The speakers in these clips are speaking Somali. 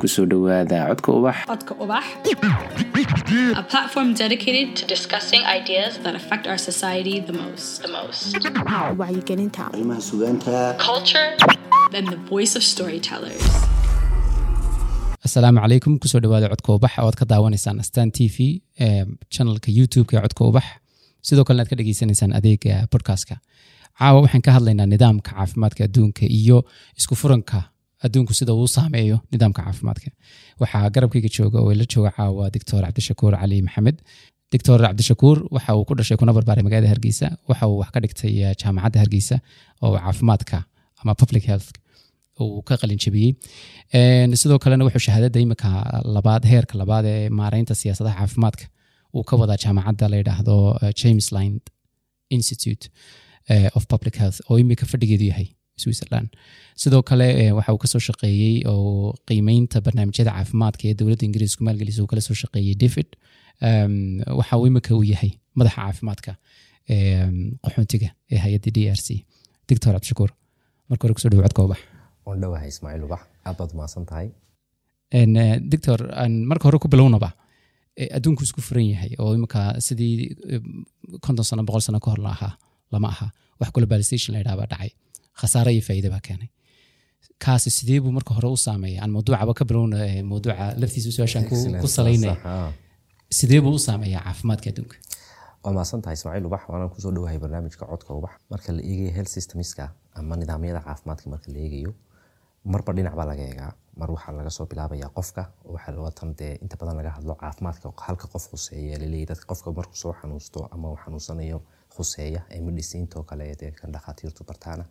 ku soo dhowaada codka ubax. Codka Ubax, a platform dedicated to discussing ideas that affect our society the most. The most. wacyigelinta arrimaha sugaanta Culture, then the voice of storytellers. asalaamu calaykum ku soo dhawaada codka ubax. Oad ka daawanaysaan astan t v chanalka youtube-ka ee codka ubax. Sidoo kalena aad ka dhageysanaysaan adeega podcastka. Caawa waxaan ka hadlaynaa nidaamka caafimaadka adduunka iyo isku furanka adduunku sida uu saameeyo nidaamka caafimaadka. Waxaa garabkayga jooga oo la jooga caawa doctor cabdishakuur cali maxamed. Doctor cabdishakuur waxa uu ku dhashay kuna barbaaray magaalada hargeysa waxa uu wax ka dhigtay eh, jaamacadda hargeysa oo caafimaadka ama public health uu ka qalin jabiyey. Een, sidoo kalena wuxuu shahaadada imika labaad heerka labaad ee maareynta siyaasadaha caafimaadka. Uu ka wadaa jaamacadda la yidhaahdo eh, james line institute eh, of public health oo imika fadhigeedu yahay switzerland. Sidoo kale eh, waxa uu ka soo shaqeeyey oo qiimeynta barnaamijyada caafimaadka ee dowladda ingiriisku maalgelisa uu kala soo shaqeeyey david Em, waxa uu imika uu yahay madaxa caafimaadka em, qaxoontiga ee hay'adda d r c. Doctor cabdishakuur marka hore ku soo dhawo codka ubax waan dhowahay ismaaciil ubax. Aad baad umahadsan tahay eh, doctor marka hore ku bilownaba eh, adduunku isku furan yahay oo imika sidii eh, konton sano boqol sano ka hor la ahaa lama aha. Wax globalization la yidhaha baa dhacay khasaare iyo faa'iida baa keenay. Kaasi sidee buu marka hore u saameeya aan mawduucaba ka bilowna mawduuca laftiisa su'aashaan ku, salaynaya sidee buu u saameeyaa caafimaadka adduunka? Waa mahadsan tahay ismaaciil ubax. Waanaan ku soo dhowahay barnaamijka codka ubax. Marka la eegayo health systemska ama nidaamyada caafimaadka marka la eegayo marba dhinac baa laga eegaa. Mar waxaa laga soo bilaabaya qofka waxaa watan dee inta badan laga hadlo caafimaadka halka qof khuseeya laleeyahy dadka qofka markuu soo xanuusto ama uu xanuunsanayo khuseeya ee mediciintoo kale dee kan dhakhaatiirtu bartaana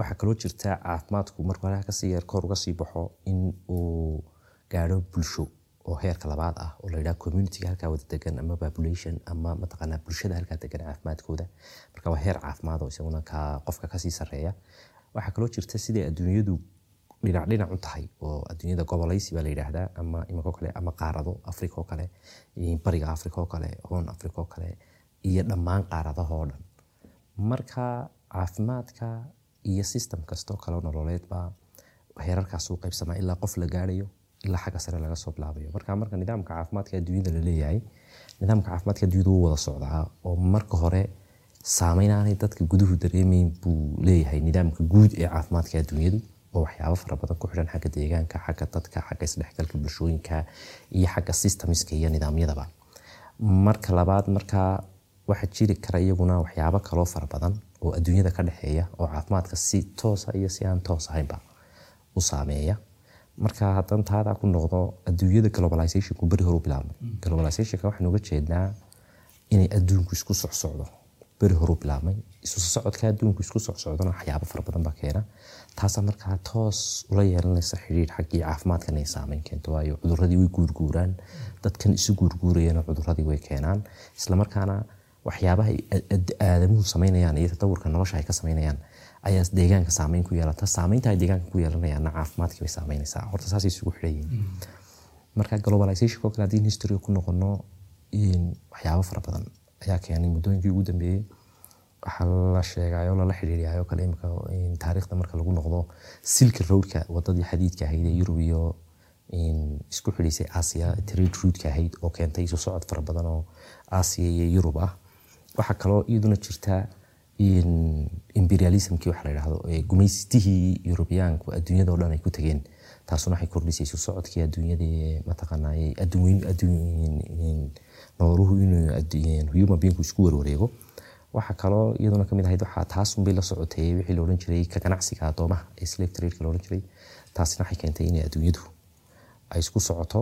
waxaa kaloo jirta caafimaadku markuu halkaa ka sii yar kor uga sii baxo in uu gaadho bulsho oo heerka labaad ah oo la yidhaha communityga halkaa wada degan ama population ama mataqaanaa bulshada halkaa degan caafimaadkooda. Marka waa heer caafimaad oo isaguna ka qofka ka sii sareeya waxaa kaloo jirta siday adduunyadu dhinac dhinac u tahay oo adduunyada gobolaysi baa la yidhaahdaa ama imakoo kale ama qaarado africa oo kale bariga africa oo kale hoon africa oo kale iyo dhammaan qaaradahoo dhan. Marka caafimaadka iyo system kastoo kale nololeedba heerarkaas uu qaybsamaa ilaa qof la gaarayo ilaa xagga sare laga soo bilaabayo. Marka marka nidaamka caafimaadka adduunyada la leeyahay nidaamka caafimaadka adduunyada wuu wada socdaa oo marka hore saameyn aanay dadka guduhu dareemayn buu leeyahay nidaamka guud ee caafimaadka adduunyadu oo waxyaabo fara badan ku xidhan xagga deegaanka xagga dadka xagga isdhexgalka bulshooyinka iyo xagga systemska iyo nidaamyadaba. Marka labaad marka waxaa jiri kara iyaguna waxyaabo kaloo fara badan oo adduunyada ka dhexeeya oo caafimaadka si toosa iyo si aan toos ahaynba u saameeya. Marka haddaan taadaa ku noqdo adduunyada globalizationku beri hore u bilaabmay. Globalizationka waxaan uga jeednaa inay adduunku isku socsocdo beri hore u bilaabmay. Isu adduunku isku socsocdona waxyaabo fara badan baa keena. Taasaa markaa toos ula yeelanaysa xidhiir xaggii caafimaadkan ay saameyn keento waayo cuduradii way guurguuraan. Dadkan isu guurguurayana cuduradii way keenaan. Islamarkaana waxyaabaha aadamuhu samaynayaan iyo tadawurka nolosha ay ka samaynayaan ayaa deegaanka saameyn ku yeelata. Saameynta ay deegaanka ku yeelanayaanna caafimaadkii bay saameynaysaa. Horta saasay isugu xidhan yihiin marka globalization oo kale haddii history ku noqono waxyaabo fara badan ayaa keenay muddooyinkii ugu dambeeyey. Waxaa la sheegayo lala xidhiiriyayo kale imika taariikhda marka lagu noqdo silka roadka wadadii xadiidka ahayd ee yurub iyo isku xidhiisay asia trade route ahayd oo keentay isu socod fara badan oo asia iyo yurub ah waxaa kaloo iyaduna jirta imperialismkii waxa la ee gumaystihii yurubiyaanku adduunyada oo dhan ay ku tegeen taasuna waxay kordhisay socodkii adduunyada ee mataqaanaa ee adduun adduun nooluhu inuu isku warwareego. Waxaa kaloo iyaduna ka mid ahayd waxaa taasunbay la socotay wixii la jiray ka ganacsiga addoomaha ee slave trade-ka jiray. Taasina waxay keentay inay adduunyadu ay isku socoto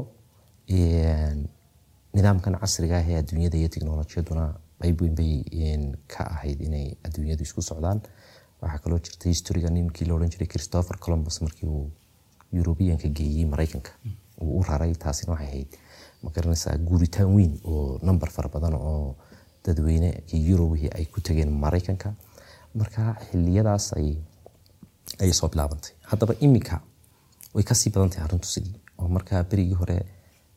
nidaamkan casriga ah ee adduunyada iyo teknolojiyaduna qayb weyn bay ka ahayd inay adduunyadu isku socdaan. Waxaa kaloo jirta historiga ninkii la odhan jiray christopher columbus markii uu yurubiyanka geeyey maraykanka. Uu u raray taasina waxay ahayd ma garanaysaa guuritaan weyn oo number fara badan oo dadweyne iyo yurubihii ay ku tageen maraykanka. Marka xiliyadaas ay ayay soo bilaabantay. Haddaba imika way ka sii badan tahay arrintu sidii oo markaa berigii hore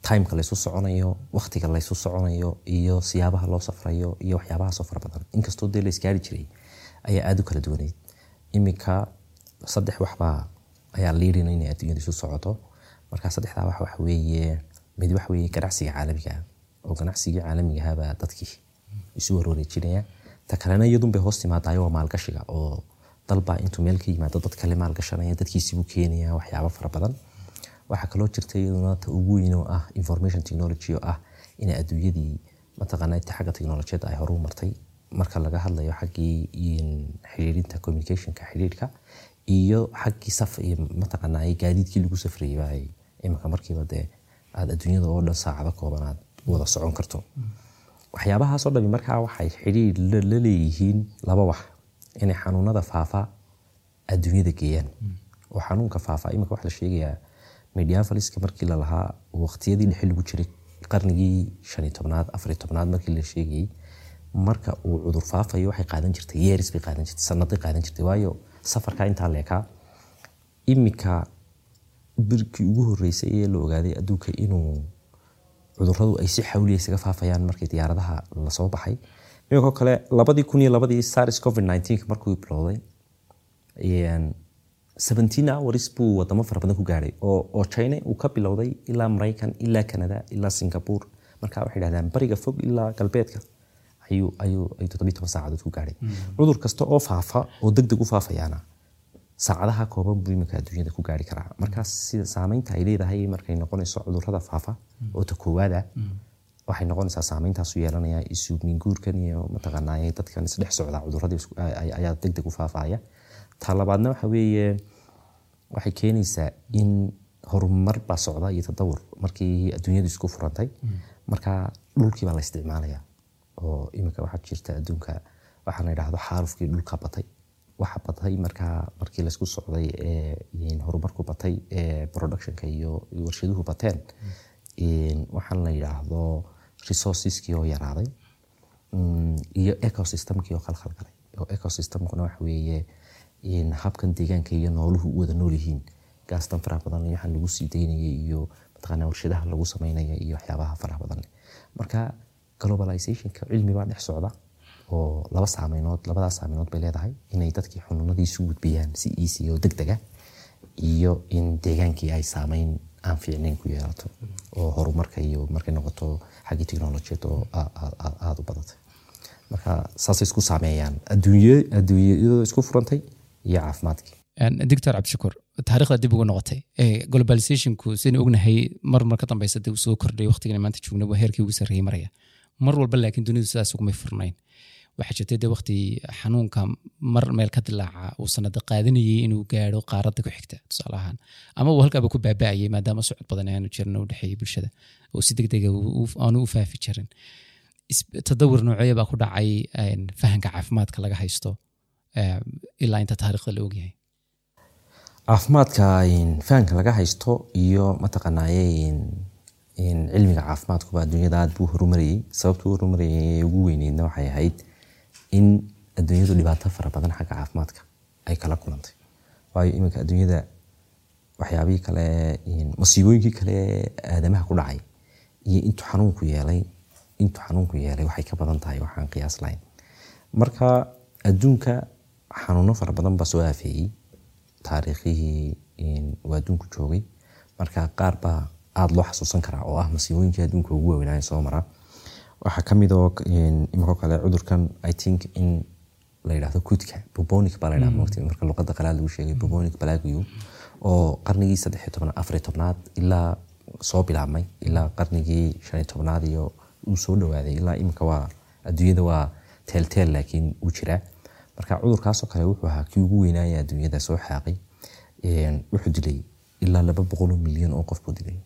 timeka laysu soconayo waktiga laysu soconayo iyo siyaabaha loo safrayo iyo waxyaabahaasoo fara badan. Inkastoo dee la isgaari jiray ayaa aada u kala duwaneyd iminka saddex waxbaa ayaa liidina inay adduunyada isu socoto. Marka saddexdaa wax waxa mid weeye ganacsiga caalamiga ah oo ganacsigii caalamigahabaa dadkii isu warwareejinaya ta kalena iyadun bay hoos timaadayo waa maalgashiga oo dalbaa intuu meel ka yimaado dad kale maalgashanaya dadkiisibuu keenaya waxyaabo fara waxaa kaloo jirta iyaduna ta ugu weyn oo ah information technology oo ah inay adduunyadii mataqaana inta xagga ay horu martay marka laga hadlayo xaggii xiriirinta communicationka xiriirka iyo xaggii saf iyo mataqaana gaadiidkii lagu safrayay ay iminka markiiba dee aad adduunyada oo dhan saacado kooban aad wada socon karto. Waxyaabahaasoo dhami markaa waxay xidhiir la leeyihiin laba wax inay xanuunada faafa adduunyada geeyaan. Oo xanuunka faafa iminka waxa la sheegayaa mediavaliska markii lalahaa waqtiyadii dhexe lagu jiray qarnigii shan iyo tobnaad afar iyo tobnaad markii la sheegayey marka uu cudur faafayo waxay qaadan jirtay yeeris bay qaadan jirtay sanaday qaadan jirtay. Waayo safarka intaa leekaa iminka birkii ugu horeysay ee la ogaaday adduunka inuu cuduradu ay si xawliya isaga faafayaan markii diyaaradaha la soo baxay. Iminkoo kale labadii kun iyo labadii sars covid markuu bilowday seventeen hours buu wadamo fara badan ku gaadhay oo china uu ka bilowday ilaa maraykan ilaa canada ilaa singapore. Marka waxay dhahdaan bariga fog ilaa galbeedka. Saacadood ku gaadhay cudur kasta oo faafa oo deg deg u faafayaana saacadaha kooban buu iminka adduunyada ku gaari karaa. Markaas sida saameynta ay leedahay markay noqonayso cudurrada faafa oo ta koowaada waxay noqonaysaa saameyntaasu yeelanaya isuminguurkan iyo mataqaanaa dadkan isdhex socda cuduradii ayaa deg deg u faafaya. Ta labaadna waxa weeye waxay keenaysaa in horumar baa socda iyo tadawur markii adduunyadu isku furantay. Marka dhulkii baa la isticmaalaya oo iminka waxaa jirta adduunka waxaa la yidhaahdo xaalufkii dhulka batay. Waxa batay markaa markii laysku socday horumarku batay productionka iyo warshaduhu bateen. Waxaan la yidhaahdo resourceskii oo yaraaday iyo ecosystemkii oo khalkhalgalay oo ecosystemkuna waxa weeye habkan deegaanka iyo nooluhu u wada nool yihiin gaastan faraha badan waxaan lagu sii daynayay iyo mataqaanaa warshadaha lagu samaynaya iyo waxyaabaha faraha badan marka globalizationka cilmi baa dhex socda oo laba saameynood labadaas saameynood bay leedahay inay dadkii xanuunadii isu gudbiyaan si easy oo deg dega iyo in deegaankii ay saameyn aan fiicnayn ku yeelato oo horumarka iyo markay noqoto xaggii technolojiyad oo aada u badatay marka saasay isku saameeyaan. Adduunyadoo isku furantay iyo caafimaadkii doctor cabdishakuur taarikhda dib ugu noqotay globalizationku sidaynu ognahay mar ka dambeysa dee uu kordhay waqtigan maanta joogna waa heerkii ugu sarreeyey maraya mar walba laakiin dunidu sidaas ugumay furnayn waxaa jirtay dee waqti xanuunka mar meel ka dilaaca uu sanada qaadanayay inuu gaadho qaaradda ku xigta tusaale ahaan ama uu halkaaba ku baaba'ayay maadaama socod badan aanu jirin u dhexeeyay bulshada oo si degdega aanu u faafi jirin tadawur noocyo baa ku dhacay fahanka caafimaadka laga haysto ilaa inta taariikhda la ogyahay. Caafimaadka fahanka laga haysto iyo mataqaanaaye cilmiga caafimaadkuba adduunyada aad buu horumarayay sababtuu horumarayay ee ugu weyneydna waxay ahayd in adduunyadu dhibaato fara badan xagga caafimaadka ay kala kulantay. Waayo iminka adduunyada waxyaabihii kale masiibooyinkii kale aadamaha ku dhacay iyo intuu xanuunku yeelay intuu xanuunku yeelay waxay ka badan tahay waxaan qiyaas lahayn. Marka adduunka xanuuno fara badan baa soo aafeeyey. Taariikhihii uu adduunku joogay. Marka qaar baa aada loo xasuusan karaa oo ah masiibooyinkii adduunka ugu waaweynaaye soo mara. Waxaa ka mid oo imikoo kale cudurkan i think in la yidhahdo kudka bubonic baa la yidhaha mogta marka luqadda qalaad lagu sheegay bubonic balagiu oo qarnigii saddex iyo tobnaad afar iyo tobnaad ilaa soo bilaabmay ilaa qarnigii shan iyo tobnaad iyo uu soo dhawaaday ilaa imika waa adduunyada waa teelteel laakiin uu jiraa marka cudurkaasoo kale wuxuu ahaa kii ugu weynaaya adduunyada soo xaaqay wuxuu dilay ilaa laba boqoloo milyan oo qof buu dilay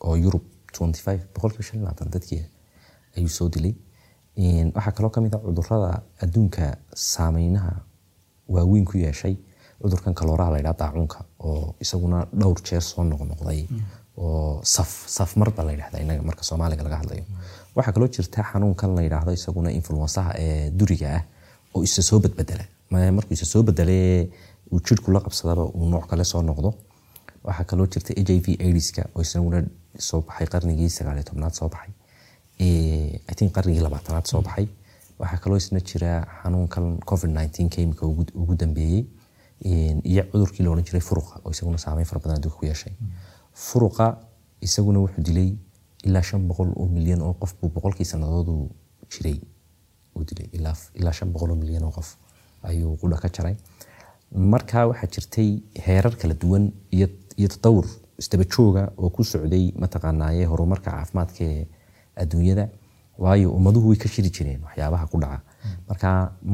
oo yurub boqolkiiba shan labaatan dadkii ayuu soo dilay. Waxaa kaloo ka mid a cudurrada adduunka saameynaha waaweyn ku yeeshay cudurkan kalooraha la ydhaha daacuunka oo isaguna dhowr jeer soo noqnoqday oo saf safmarba la yidhahda inaga marka soomaaliga laga hadlayo. Waxaa kaloo jirta xanuunkan la yidhaahdo isaguna influensaha ee duriga ah oo isa soo badbedela markuu isa soo bedele uu jirhku la qabsadaba uu nooc kale soo noqdo. Waxaa kaloo jirta h i v aidiska oo isaguna soo baxay qarnigii sagaaliyo tobnaad soo baxay. I think qarnigii labaatanaad soo baxay. Waxaa kaloo isna jira xanuunkan covid nineteen ka imika ugu dambeeyey iyo cudurkii la odhan jiray furuqa oo isaguna saameyn fara badan adduunka ku yeeshay. Furuqa isaguna wuxuu dilay ilaa shan boqol oo milyan oo qof buu boqolkii sanadoodu jiray dilay ilaa milyan oo qof ayuu qudha ka jaray markaa waxaa jirtay heerar kala duwan iyo tatawur isdaba jooga oo ku socday mataqaanaaye horumarka caafimaadka ee adduunyada waayo ummaduhu way ka shiri jireen waxyaabaha ku dhaca marka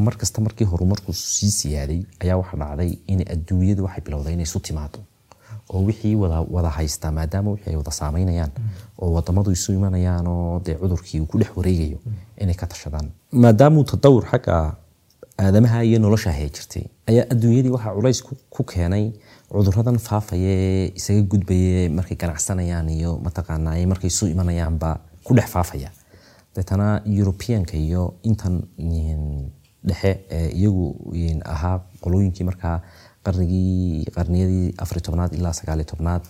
mar kasta markii horumarku sii siyaaday ayaa waxa dhacday in adduunyadu waxay bilowday inay isu timaado oo wixii wada haysta maadaama wixii ay wada saameynayaan oo wadamadu isu imanayaan oo dee cudurkii uu ku dhex wareegayo inay ka tashadaan. Maadaamuu tadawur xagga aadamaha iyo nolosha hay jirtay ayaa adduunyadii waxaa culays ku- keenay cuduradan faafaya ee isaga gudbaya markay ganacsanayaan iyo mataqaanaa markay isu imanayaanba ku dhex faafaya. Deetana europeanka iyo intan dhexe ee iyagu ahaa qolooyinkii markaa qarniyadii afari tobnaad ilaa sagaali tobnaad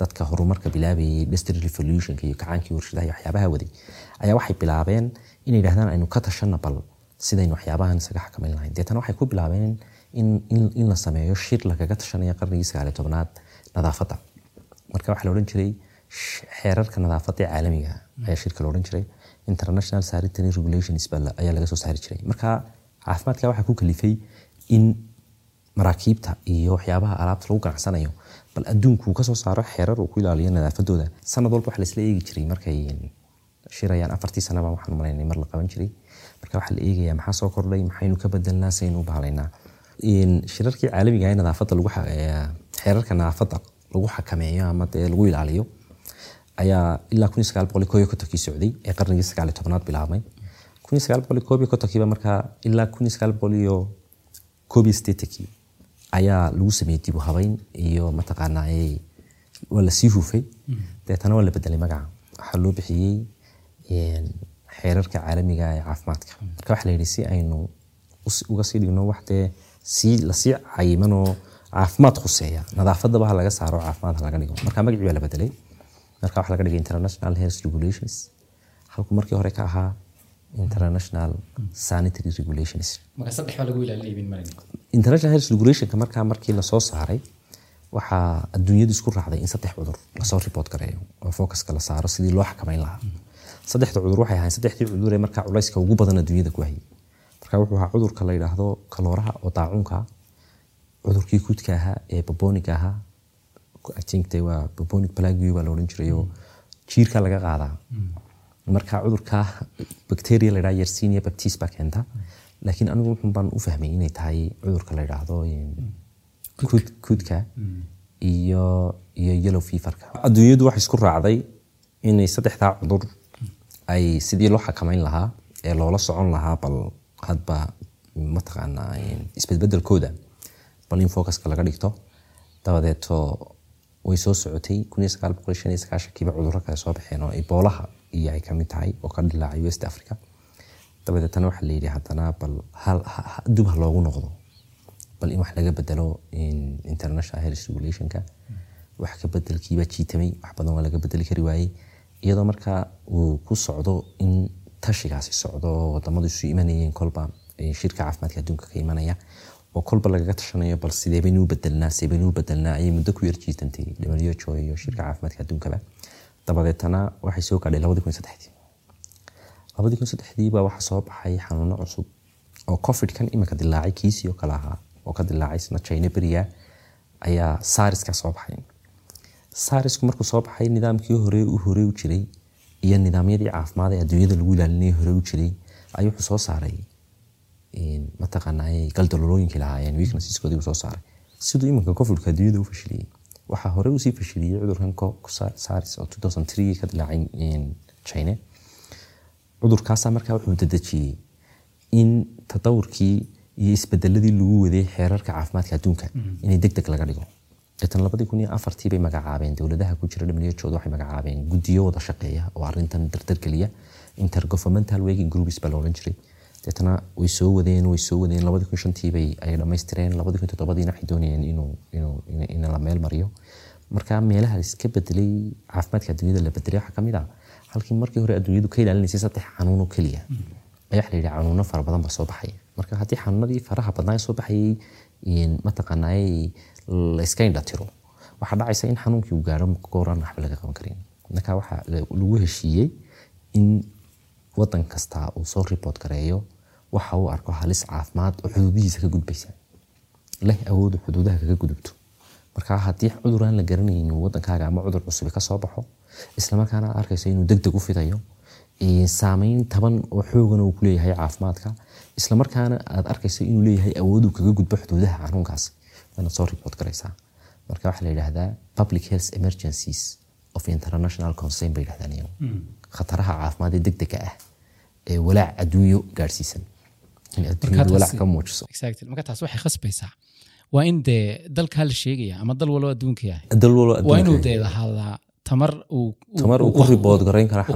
dadka horumarka bilaabayay industry revolutionka iyo kacaankii warshadaha iyo waxyaabaha waday ayaa waxay bilaabeen inay yidhahdaan aynu ka tashana bal sidaynu waxyaabahan isaga xakamayn lahayn. Deetana waxay ku bilaabeen in, la sameeyo shir lagaga tashanaya qarnigii sagaali tobnaad nadaafadda. Marka waxaa la odhan jiray xeerarka nadaafadda ee caalamiga ayaa shirka la odhan jiray. International sanitary regulations ayaa laga soo saari jiray. Marka caafimaadka waxaa ku kalifay in maraakiibta iyo waxyaabaha alaabta lagu ganacsanayo bal adduunku uu ka soo saaro xeerar uu ku ilaaliyo nadaafadooda. Sanad walba waxa laisla eegi jiray markay shirayaan afartii sanaba waxaan umalaynay mar la qaban jiray. Marka waxaa la eegayaa maxaa soo kordhay maxaynu ka bedelnaa saynu bahalaynaa shirarkii caalamiga ah ee xeerarka nadaafadda lagu xakameeyo ama dee lagu ilaaliyo ayaa ilaa kun sagaal boqol koob kontonkii socday ee qarnigii sagaal iyo bilaabmay. Kun sagaal boqol koob kontonkiiba markaa ilaa kun sagaal boqol iyo koob iyo siddeetankii ayaa lagu sameeyey dib u habayn iyo mataqaanaa waa la sii hufay. Deetana waa la bedelay magaca. Waxaa loo bixiyey xeerarka caalamiga ee caafimaadka. Marka waxaa la yidhi si aynu uga sii dhigno wax dee sii la sii cayimanoo caafimaad khuseeya. Nadaafadaba ha laga saaro caafimaad ha laga dhigo. Marka magacii baa la bedelay. Marka waxaa laga dhigay international health regulations. Halku markii hore ka ahaa international sanitary regulations international health regulationka markaa markii la soo saaray waxaa adduunyadu isku raacday in saddex cudur la soo report gareeyo oo focuska la saaro sidii loo xakameyn lahaa. Saddexda cudur waxay ahayn saddexdii cudur ee markaa culayska ugu badan adduunyada ku hayay. Marka wuxuu ahaa cudurka la yidhaahdo kalooraha oo daacuunka ah, cudurkii kudka ahaa ee baboniga ahaa I think de waa babonic baa la odhan jiray oo jiirka laga qaadaa. Marka cudurka bacteria la yidhaha yersinia baptis baa keenta laakiin anigu wuxun baan u fahmay inay tahay cudurka la yidhaahdo een, kud- kudka iyo iyo yellow feverka. Adduunyadu waxay isku raacday inay saddexdaa cudur ay sidii loo xakameyn lahaa ee loola socon lahaa bal hadba mataqaanaa isbedbedelkooda bal in focuska laga dhigto dabadeeto way soo socotay sagaashankiiba cudurro kale soo baxeen oo eboolaha iyo ay ka mid tahay oo ka dilaacay west africa dabadeetana waxaa la yidhi haddana bal dib ha loogu noqdo. Bal in wax laga bedelo in international health regulationka wax ka bedelkiibaa jiitamay wax badan waa laga bedeli kari waayey. Iyadoo markaa uu ku socdo in tashigaasi socdo oo wadamadu isu imanayeen kolba shirka caafimaadka adduunka ka imanaya oo kolba lagaga tashanayo bal sidee bedelnaa sidee bedelnaa ayay muddo ku yar jiitantay. WHO iyo shirka caafimaadka adduunkaba. Dabadeetana waxay soo gaadhay labadii kun saddexdii labadii kun saddexdii baa waxaa soo baxay xanuuno cusub oo covidkan iminka dilaacay kiisii oo kale ahaa oo ka dilaacay isna china beriga ayaa sariska soo baxay. Sarisku markuu soo baxay nidaamkii hore u hore u jiray iyo nidaamyadii caafimaad ee adduunyada lagu ilaalinayay hore u jiray ayuu wuxuu soo saaray een, mataqaanaa galdalolooyinkii lahaayeen weaknesseskoodii uu soo saaray. Siduu iminka covidka adduunyada u fashiliyey waxaa hore u sii fashiliyey cudurkan co- sa- sars oo 2003 ka dilaacay china cudurkaasaa markaa wuxuu dedejiyey in tadawurkii iyo isbedeladii lagu waday xeerarka caafimaadka adduunka inay deg deg laga dhigo. Deetan labadii kun iyo afartii bay magacaabeen dowladaha ku jira WHO waxay magacaabeen guddiyo wada shaqeeya oo arrintan dardargeliya intergovernmental working groups baa la odhan jiray. Deetana way soo wadeen way soo wadeen. Labadii kun shantii bay ay dhammaystireen labadii kun toddobadiina waxay doonayeen inuu inuu in- la meel mariyo. Marka meelaha iska bedelay caafimaadka adduunyada la bedelay waxaa ka mid ah halkii markii hore adduunyadu ka ilaalinaysay saddex xanuun oo keliya. Ayaa waxa la yidhi xanuuno fara badan baa soo baxaya marka haddii xanuunadii faraha badnaa soo baxayay een, mataqaanaa la iska indhatiro waxaa dhacaysa in xanuunkii uu gaaro gooraan waxba laga qaban karin. Marka waxaa lagu heshiiyey in wadan kasta uu soo report gareeyo waxa uu arko halis caafimaad oo xuduudihiisa ka gudbaysa leh awoodu xuduudaha kaga gudubto. Marka haddii cudur aan la garanaynin wadankaaga ama cudur cusubi ka baxo islamarkaana aad arkayso inuu deg deg u fidayo saameyn taban oo xoogan uu kuleeyahay caafimaadka. Islamarkaana aad arkayso inuu leeyahay awooduu kaga gudbo xuduudaha xanuunkaas. Waanaad soo report garaysaa marka waxaa la yidhaahdaa public health emergencies of international concern bay yidhahdaan iyagu. Khataraha caafimaad ee degdega ah ee walaac adduunyo gaadhsiisan. Adduunyadu walaac ka muujiso. Exactly. Marka taas waxay khasbaysaa. Waa in dee dalkaa la sheegaya ama dal walba adduunka yahay? Dal walba waa inuu adduunka dee lahaadaa tamar uu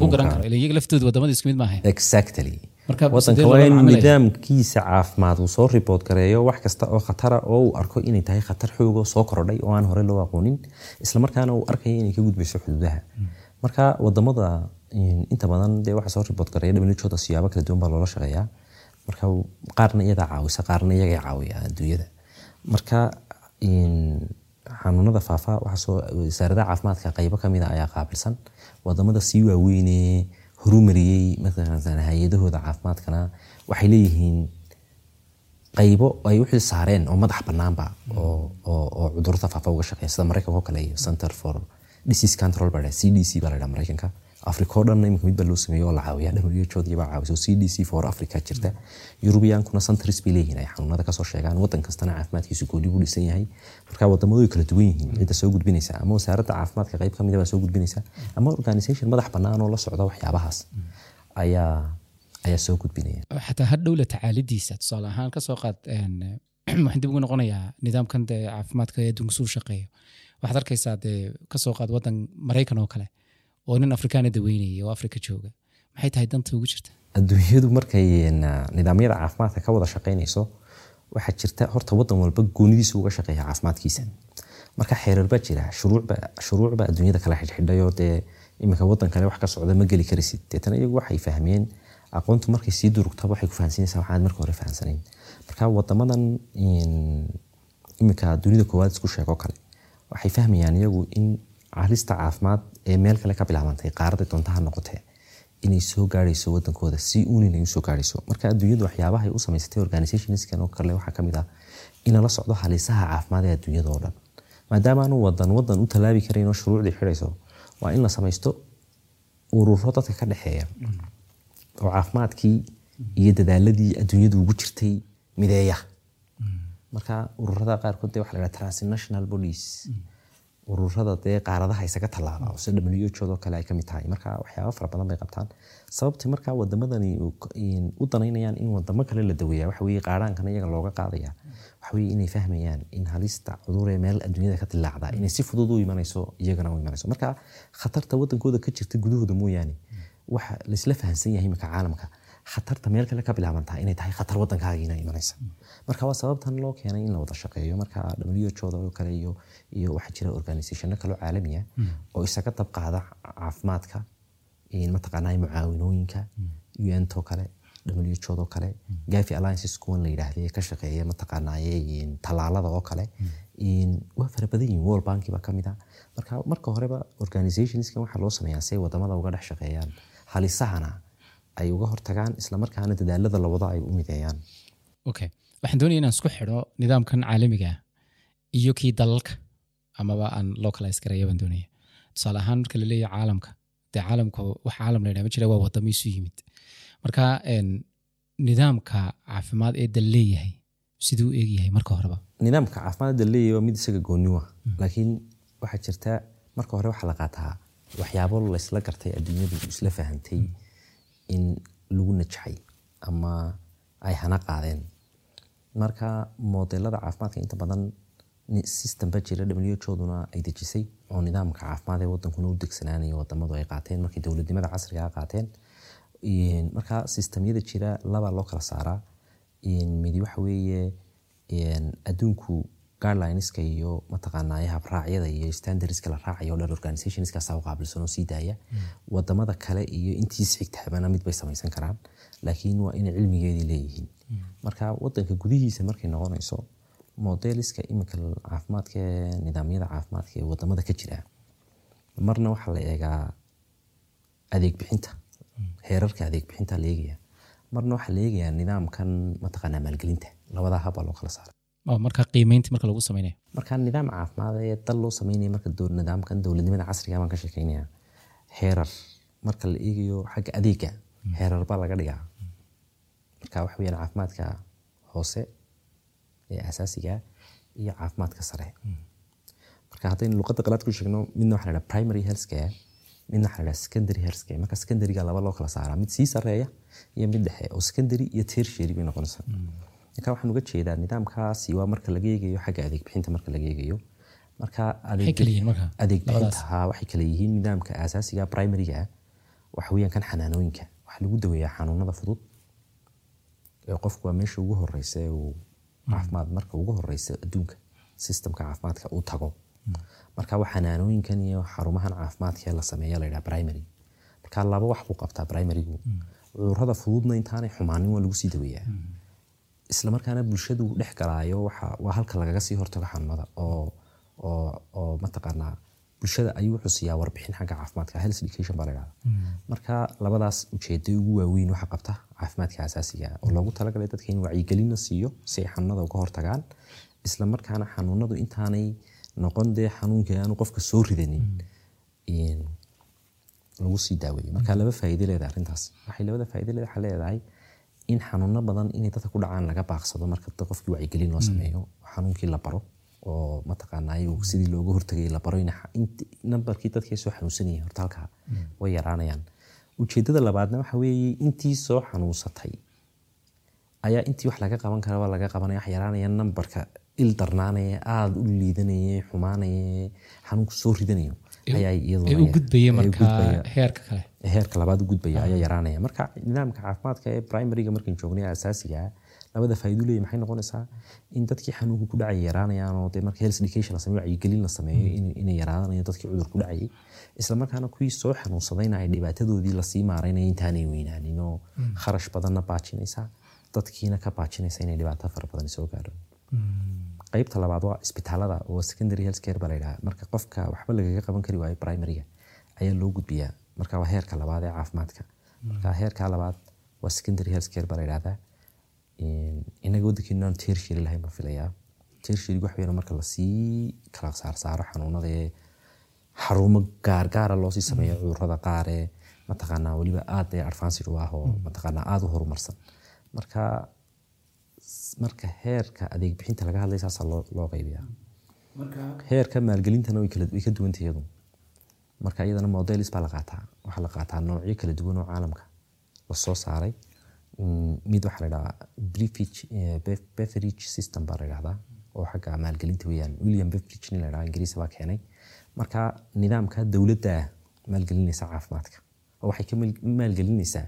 ku garayn laftooda waddamada isku mid maaha exactly. Wadanka waa in nidaamkiisa caafimaad uu soo gareeyo wax kasta oo khatara oo uu arko inay tahay khatar xoogoo soo korodhay oo aan hore loo aqoonin islamarkaana uu arkaya inay ka gudbayso xuduudaha. Marka waddamada in- inta badan dee waxa soo report gareeya whooda siyaabo kala duwan baa loola shaqeeyaa. Marka qaarna iyadaa caawisa qaarna iyagaa caawiya adduunyada. Marka in- xanuunada faafa wasaaradaha caafimaadka qaybo ka mid a ayaa qaabilsan. Wadamada sii waaweynee horumariyey hay'adahooda caafimaadkana waxay leeyihiin qaybo ay xil saareen oo madax banaanba oo cudurrada faafa uga shaqeeya. Sida maraykanka oo kale iyo center for disease control baa la c d c baa la dhaha maraykanka africa oo dhan imika mid baa loo sameeyo oo la caawiya whood baa caawisa c d c for africa jirta. Yurubiyankuna centers bay leeyihiin ay xanuunada ka soo sheegaan. Wadan kastana caafimaadkiisu gooni buu dhisan yahay. Marka wadamadu kala duwan yihiin. Cidda soo gudbinaysa ama wasaaradda caafimaadka qayb kamida baa soo gudbinaysa ama organisation madax banaan oo la socda waxyaabahaas ayaa ayaa soo gudbinaya. Xataa hadhow la tacaalidiisa tusaale ahaan ka soo qaad waxaan dib ugu noqonayaa nidaamkan dee caafimaadka ee adduunka suu shaqeeyo. Waxaad arkaysaa dee ka soo qaad wadan maraykan oo kale oo nin afrikaana daweynaya oo afrika jooga. Maxay tahay danta ugu jirta? Adduunyadu markay een, nidaamyada caafimaadka ka wada shaqaynayso waxaa jirta horta wadan walba goonidiisa uga shaqeeya caafimaadkiisa. Marka xeerar baa jira shuruucba adduunyada kala xidhxidhayoo dee iminka wadan kale wax ka socda ma geli karisid deetana iyagu waxay fahmeen aqoontu markay sii durugtaba waxay ku fahansiinaysaa waxaan marka hore fahansanayn. Marka wadamadan iminka dunida koowaad isku sheego kale waxay fahmayaan iyagu in halista caafimaad ee meel kale ka bilaabantay qaarada doontaha noqotee inay soo gaarayso wadankooda si uunin ay u soo gaarayso marka adduunyadu waxyaabaha ay u samaysatay organisationskan oo kale waxaa ka mid ah in socdo halisaha caafimaad ee adduunyada oo dhan. Maadaama aanu wadan wadan u tallaabi karayn oo shuruucdii xidhayso waa in la samaysto ururo dadka ka dhexeeya oo caafimaadkii iyo dadaaladii adduunyadu ugu jirtay mideeya. Marka ururada qaarkood dee waxa la dhaha transnational bodies ururada dee qaaradaha isaga tallaaba oo sida whood oo kale ay ka mid tahay. Marka waxyaaba fara badan bay qabtaan. Sababta marka wadamadani u danaynayaan in wadamo kale la daweeya waxa weye qaaraankana iyaga looga qaadaya. Waxa weye inay fahmayaan in halista cuduree meel adduunyada ka dilaacda inay si fudud u imanayso iyagana u imanayso. Marka khatarta wadankooda ka jirta gudahooda mooyaane waxa laisla fahansan yahay imika caalamka khatarta meel kale ka bilaabantaa inay tahay khatar wadankaagiina imanaysa. Marka waa sababtan loo keenay in la wada shaqeeyo marka whooda oo kale iyo waxaa jira organisationo kaloo caalamiya oo isaga dab qaada caafimaadka mataqaanaa mucaawinooyinka untoo kale whood oo kale gafi alliances kuwan la yidhaahde ka shaqeeya mataqaanaaye tallaalada oo kale waa fara badan yihiin world banki baa ka mid a marka marka horeba organisationskan waxaa loo sameeyaa si ay waddamada uga dhex shaqeeyaan halisahana ay uga hortagaan islamarkaana dadaalada la wado ay u mideeyaan. Okay waxaan doonaya inaan isku xidho nidaamkan caalamiga ah iyo kii dalalka amaba aan localize garaya baan doonaya tusaale ahaan marka la caalamka dee caalamka wax caalam la ma jira waa wadamo isu yimid. Marka nidaamka caafimaad ee dal leeyahay siduu u eegyahay marka horeba? Nidaamka caafimaadda leeyahay waa mid isaga gooniwa laakiin waxaa jirta marka hore waxaa la qaataa waxyaabo laysla gartay adduunyadu isla fahantay in lagu najaxay ama ay hana qaadeen. Marka modelada caafimaadka inta badan system ba jira whoduna ay dejisay oo nidaamka caafimaad ee wadankuna u degsanaanayo wadamadu ay qaateen. Markay dowladnimada casriga qaateen marka systemyada jira laba loo kala saaraa. Midi waxa weeye adduunku guidelineska iyo mataqaanaa habraacyada iyo standardska la raacayo dhan organizationskaasa u qaabilsan oo sii daaya. Wadamada kale iyo intiis xigtaabana mid samaysan karaan laakiin waa inay cilmigeedii leeyihiin. Marka wadanka gudihiisa markay noqonayso modeliska iminka caafimaadka nidaamyada caafimaadka ee waddamada ka jira marna waxaa la eegaa adeeg bixinta heerarka adeeg bixinta la eegaya marna waxaa la eegayaa nidaamkan mataqaanaa maalgelinta labadaa habbaa loo kala saara marka qiimeynta marka lagu sameynayo marka nidaam caafimaad ee dal loo sameynaya marka nidaamkan dowladnimada casriga baan ka sheekeynaya heerar marka la eegayo xagga adeega heerar baa laga dhigaa. Marka waxa weyaan caafimaadka hoose ee asaasiga iyo caafimaadka sare. Marka haddaynu luqadda qalaad ku sheegno midna waxa la dhaha primary health care midna waxa la dhaha secondary health care. Marka secondaryga laba loo kala saaraa. Mid sii sareeya iyo mid dhexe oo secondary iyo tertiary bay noqonaysaa marka waxaan uga jeedaa nidaamkaasi waa marka laga eegayo xagga adeeg bixinta marka laga eegayo. Marka maxay kala yihiin marka adeeg labadaas. bixinta haa, waxay kala yihiin nidaamka asaasiga primaryga ah waxa weeyaan kan xanaanooyinka. Waxaa lagu daweeyaa xanuunada fudud. Ee qofku waa meesha ugu horeysa uu caafimaad marka ugu horeysa adduunka systemka caafimaadka uu tago. Marka waa xanaanooyinkan iyo xarumahan caafimaadka ee la sameeya la yidhaha primary. Marka laba wax buu qabtaa primarygu. Cudurrada fududna intaanay xumaanin waa lagu sii daweeyaa isla markaana bulshadu dhex galaayo waa halka lagaga sii hortago xanuunada oo mataqaanaa bulshada ayuu wuxuu siiyaa warbixin xagga caafimaadka health education baa la dhahdaa marka labadaas ujeeday ugu waaweyn waxa qabta caafimaadka asaasiga ah oo loogu talagalay dadka in wacyigelin la siiyo si ay xanuunada uga hortagaan isla markaana xanuunadu intaanay noqon dee xanuunka aanu qofka soo ridanin in lagu sii daaweeyo. Marka laba faa'iido leedahay arrintaas. Waxay labada faa'iido leedahay leedahay in xanuuno badan inay dadka ku dhacaan laga baaqsado marka qofkii wacyigelin loo sameeyo xanuunkii la baro oo mataqaanaa iyagu sidii looga hortagay la baro nambarkii dadkii soo xanuunsanayay horta halkaa way yaraanayaan. Ujeedada labaadna waxa weeye intii soo xanuunsatay ayaa intii wax laga qaban kara waa laga qabanaya wax yaraanaya nambarka il darnaanaya aada u liidanaya xumaanaya xanuunku soo ridanayo u gudbaya marka heerka kale. Heerka labaad u gudbaya ayaa yaraanaya. Marka nidaamka caafimaadka ee primaryga markaan joognay asaasiga labada faa'iido leeyahay maxay noqonaysaa? In dadkii xanuunka ku dhacaya yaraanayaan oo dee marka health education la sameeyo wacyigelin la sameeyo in- inay yaraanayaan dadkii cudur ku dhacayay isla markaana kuwii soo xanuunsadayna ay dhibaatadoodii la sii maaraynaya intaanay weynaanin oo kharash badanna baajinaysa dadkiina ka baajinaysa inay dhibaato fara badan soo gaadho qaybta labaad waa isbitaalada oo secondary health care baa la yidhaha. Marka qofka waxba lagaga qaban kari waayo primaryga ayaa loo gudbiyaa. Marka waa heerka labaad ee caafimaadka. Marka heerka labaad waa secondary health care baa la yidhahdaa In- inaga waddankeena aan tertiary lahayn baan filayaa. Tertiary wax weeyaan marka la sii kala saarsaaro xanuunada ee xarumo gaargaara loosii sameeyo cudurrada qaar ee mataqaanaa weliba aad advanced u ah oo mataqaanaa aada u horumarsan. Marka marka heerka adeeg bixinta laga hadlay saasaa loo qaybiyaa. Heerka maalgelintana way ka duwantay iyadu marka iyadana modelis baa la qaataa. Waxaa la qaataa noocyo kala duwan oo caalamka la soo saaray. Mm, mid waxaa la dhahaa Beveridge, eh, system baa la dhahdaa oo xagga maalgelinta weeyaan. William beveridge nin la dhahaa ingiriisa baa keenay. Marka nidaamka dowladda maalgelinaysa caafimaadka oo waxay ka maal- maalgelinaysaa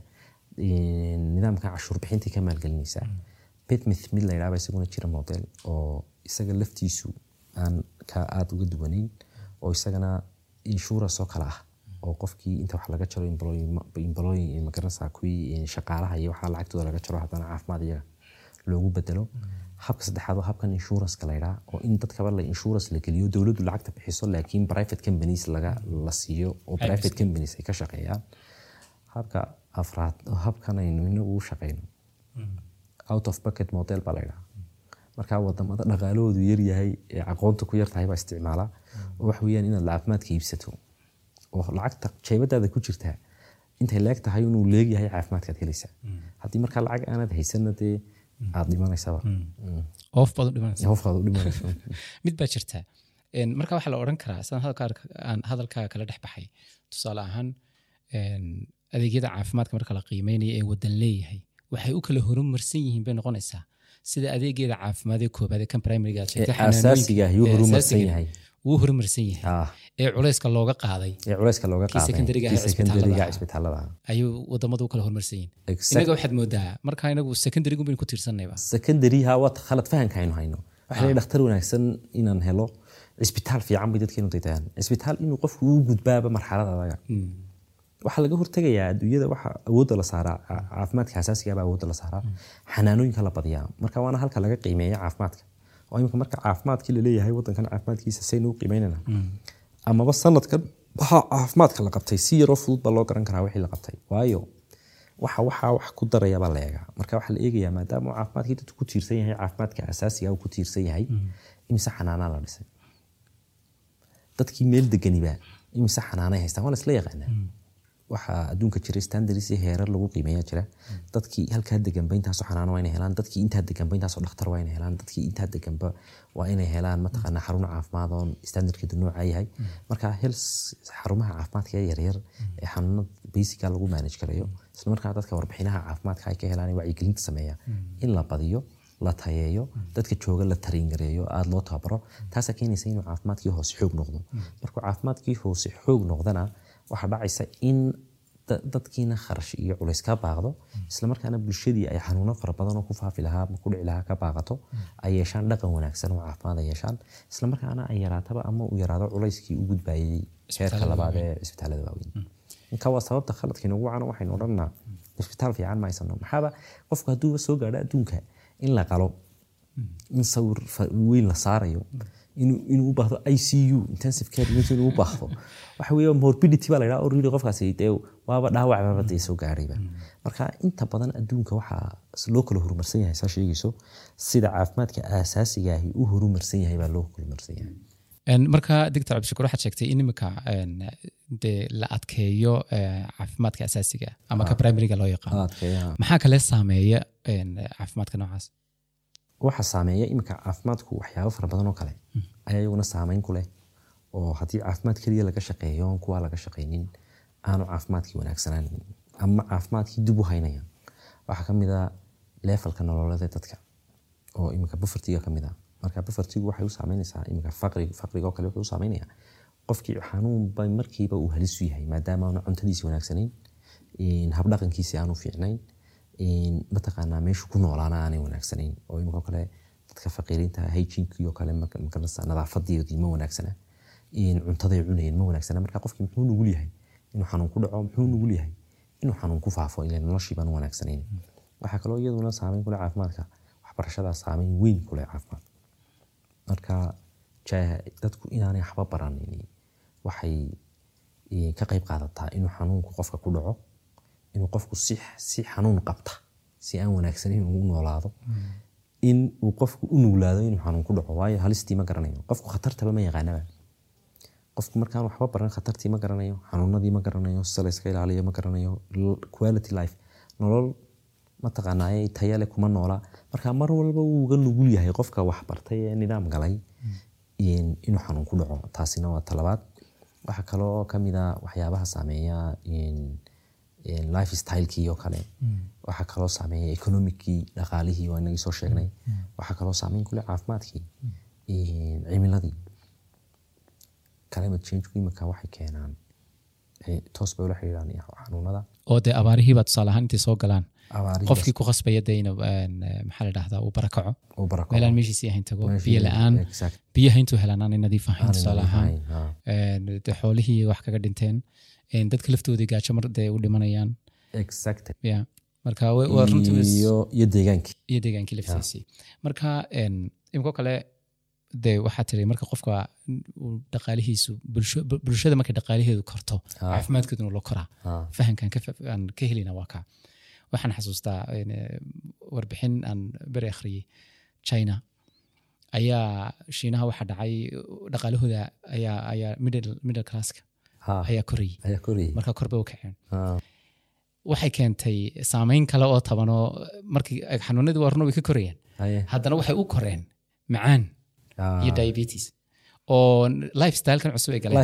eh, nidaamka cashuur bixinta ka maalgelinaysaa betmith mid la isaguna jira model oo isaga laftiisu aan ka aada uga duwanayn oo isagana insurance oo kale ah oo qofkii inta wax laga jaro ma garanaysaa kuwii shaqaalaha iyo waxaa lacagtooda laga jaro haddana caafimaad iyaga loogu bedelo. Habka saddexaad waa habkan insurance-ka la yidhaha oo in dadkaba la insurance la geliyo dowladdu lacagta bixiso laakiin private companies laga la siiyo oo private companies ay ka shaqeeyaan. Habka afraad habkan aynu inagu u shaqeyno out of bucket model baa la yidhaha marka waddamada dhaqaalahoodu yaryahay ee aqoonta ku yartahay baa isticmaala. Oo wax weeyaan inaad caafimaadka iibsato oo lacagta jeebadaada ku jirtaa intay leeg tahay inuu leegyahay caafimaadkaad helaysaa. Haddii markaa lacag aanad haysanna dee aad dhimanaysaba oof baad u dhimanaysa hofkaad u dhimanayso mid baa jirta. Een, marka waxaa la odhan karaa sidaan hadalkaa- kala dhex baxay. Tusaale ahaan adeegyada caafimaadka marka la qiimeynaya ee wadan leeyahay waxay u kala horumarsan yihiin bay noqonaysaa. Sida adeegeeda caafimaad ee koobaad kan primariga aad sheegtay, Ee xanaanooyinka- asaasiga ah yuu ee horumarsan yahay. Ah, ee culayska looga qaaday. Kii ah secondary-ga isbitaalada ah. ah. ayuu wadamadu u kala horumarsan yihiin. Inaga waxaad moodaa marka inagu secondary baynu ku tiirsanayba secondary-ha waa khalad fahanka aynu hayno. Waxaa leeyahay dhakhtar wanaagsan inaan helo cisbitaal fiican bay dadkeenu daytaan cisbitaal inuu qofku u gudbaaba marxalad adaga waxaa laga hortegayaa adduunyada waxa awoodda la saaraa ca- caafimaadka asaasiga baa awoodda la saaraa. Xanaanooyinka la badiyaa marka waana halka laga qiimeeya caafimaadka. Oo imika marka caafimaadkii la leeyahay wadankan caafimaadkiisa saynu u qiimeynana amaba sanadkan waxaa caafimaadka la qabtay si yaroo fudud baa loo garan karaa wixii la qabtay. Waayo waxa waxaa wax ku darayabaa la eegaa. Marka waxaa la eegayaa maadaama uu caafimaadkii dadku ku tiirsan yahay caafimaadka asaasiga uu ku tiirsan yahay imise xanaanaa la dhisay? Dadkii meel deganiba imise xanaanay haystaan? Waa la isla yaqaanaa waxaa adduunka jira standards iyo heerar lagu qiimeeya jira. Dadkii halkaa deganba intaasoo xanaano waa inay helaan. Dadkii intaa deganba intaasoo dhakhtar waa inay helaan. Dadkii intaa deganba waa inay helaan. Mataqaana xarun caafimaad standardkeedu nooca yahay. Marka health xarumaha caafimaadka yaryar ee xanuunada basica lagu manage karayo. Isla dadka warbixinaha caafimaadka ay ka helaan wacyigelinta sameeya. In la badiyo la tayeeyo dadka jooga la tariingareeyo aada loo tababaro taasaa keenaysa inuu caafimaadkii hoose xoog noqdo. Markuu caafimaadkii hoose xoog noqdana waxaa dhacaysa in da- dadkiina kharash iyo culays ka baaqdo islamarkaana bulshadii ay xanuuno fara badan oo ku faafi lahaa ama ku dhici lahaa ka baaqato ay yeeshaan dhaqan wanaagsan oo caafimaad ay yeeshaan islamarkaana ay yaraataba ama uu yaraado culayskii u gudbayay heerka labaad ee cisbitaalada waaweyn. Inka waa sababta khaladka inagu wacan waxaynu odhanaa cisbitaal fiican ma haysano maxaaba qofku hadduuba soo gaadho adduunka in la qalo in sawir weyn la saarayo inuu inuu u baahdo icu intensive care unit inuu u baahdo. Waxa weeye morbidity baa la yidhaha already qofkaasi dee waaba dhaawacbaba dee soo gaarayba marka inta badan adduunka waxaa loo kala horumarsan yahay saa sheegayso sida caafimaadka aasaasiga ahi u horumarsan yahay baa loo horumarsan yahay. Marka doctor cabdishakuur waxaad sheegtay in imika dee la adkeeyo eh, caafimaadka asaasiga ama ka primariga loo yaqaano Adkeeya. maxaa kale saameeya caafimaadka noocaas waxa saameeya iminka caafimaadku waxyaabo fara badan oo kale. Ayaa iyaguna saameyn ku leh oo haddii caafimaad keliya laga shaqeeyo oon kuwa laga shaqaynin aanu caafimaadkii wanaagsanaan ama caafimaadkii dib u haynaya waxaa ka mid a leefalka nololeed ee dadka oo iminka bufartiga ka mid a marka bufartigu waxay u saameynaysaa iminka faqri faqriga oo kale wuxuu u saameynaya qofkii xanuunba markiiba uu halis u yahay maadaama aanu cuntadiisi wanaagsanayn habdhaqankiisi aanu fiicnayn in mataqaanaa meeshu ku noolaana aanay wanaagsanayn oo imika kale dadka faqiiriinta hygienekii oo kale marka nadaafadii ma wanaagsana. Cuntaday cunayeen ma wanaagsana. Marka qofkii muxuu nugul yahay inuu xanuun ku dhaco muxuu nugul yahay inuu xanuun ku faafo ila noloshii baan wanaagsanayn. Waxaa kaloo iyaduna saameyn kule caafimaadka waxbarashadaa saameyn weyn kule caafimaad. Marka dadku inaanay waxba baranin waxay eh, ka qayb qaadataa inuu xanuunku qofka ku dhaco inuu qofku si, xanuun qabta si aan wanaagsaneyn uu u noolaado in uu qofku u nuglaado inuu xanuun ku dhaco. Waayo halistii ma garanayo. Qofku khatartaba ma yaqaanaba qofku markaan waxba baran khatartii ma garanayo xanuunadii ma garanayo sida la iska ilaaliyo ma garanayo quality life nolol mataqaanaaye tayale kuma noola. Marka mar walba wuu uga nugul yahay qofka wax ee nidaam galay in- inuu xanuun ku dhaco. Taasina waa talabaad. Waxaa kaloo ka mid a waxyaabaha saameeya life stylekii oo kale. Waxaa kaloo saameeya economicii dhaqaalihii waa inagii soo sheegnay. Waxaa kaloo saameyn kule caafimaadkii. Cimiladii. Climate change imika waxay keenaan toos bay ula xiriiraan xanuunada. Oo dee abaarihiiba tusaale ahaan intay soo galaan. Qofkii ku khasbaya eh, maxaa la dhahdaa uu barakaco meelaan meeshiisii ahayn tago biyo la'aan. biyaha intuu helaan aanay nadiif ahayn tusaale ahaan. xoolihii wax kaga dhinteen. En, dadka laftoodii gaajo mar dee u dhimanayaan Exactly. ya marka wa- waa runtii is- iyo iyo deegaankii laftiisii marka imiko kale de waxaa tiri marka qofka dhaqaalihiisu bulshada markay dhaqaaliheedu korto caafimaadkeeduna loo koraa Ha. fahamkan ka fa- aan ka helina waa kaa waxaan xasuustaa eh, warbixin aan beri akhriyey china ayaa shiinaha waxaa dhacay dhaqaalahooda ayaa ayaa middle middle classka. Ayaa korayay. Marka kor bay u kaceen. Waxay keentay saameyn kale oo tabanoo markii xanuunadii waa runa way ka korayaan haddana waxay u koreen macaan iyo diabetes oo lifestylekan cusub ay galeen.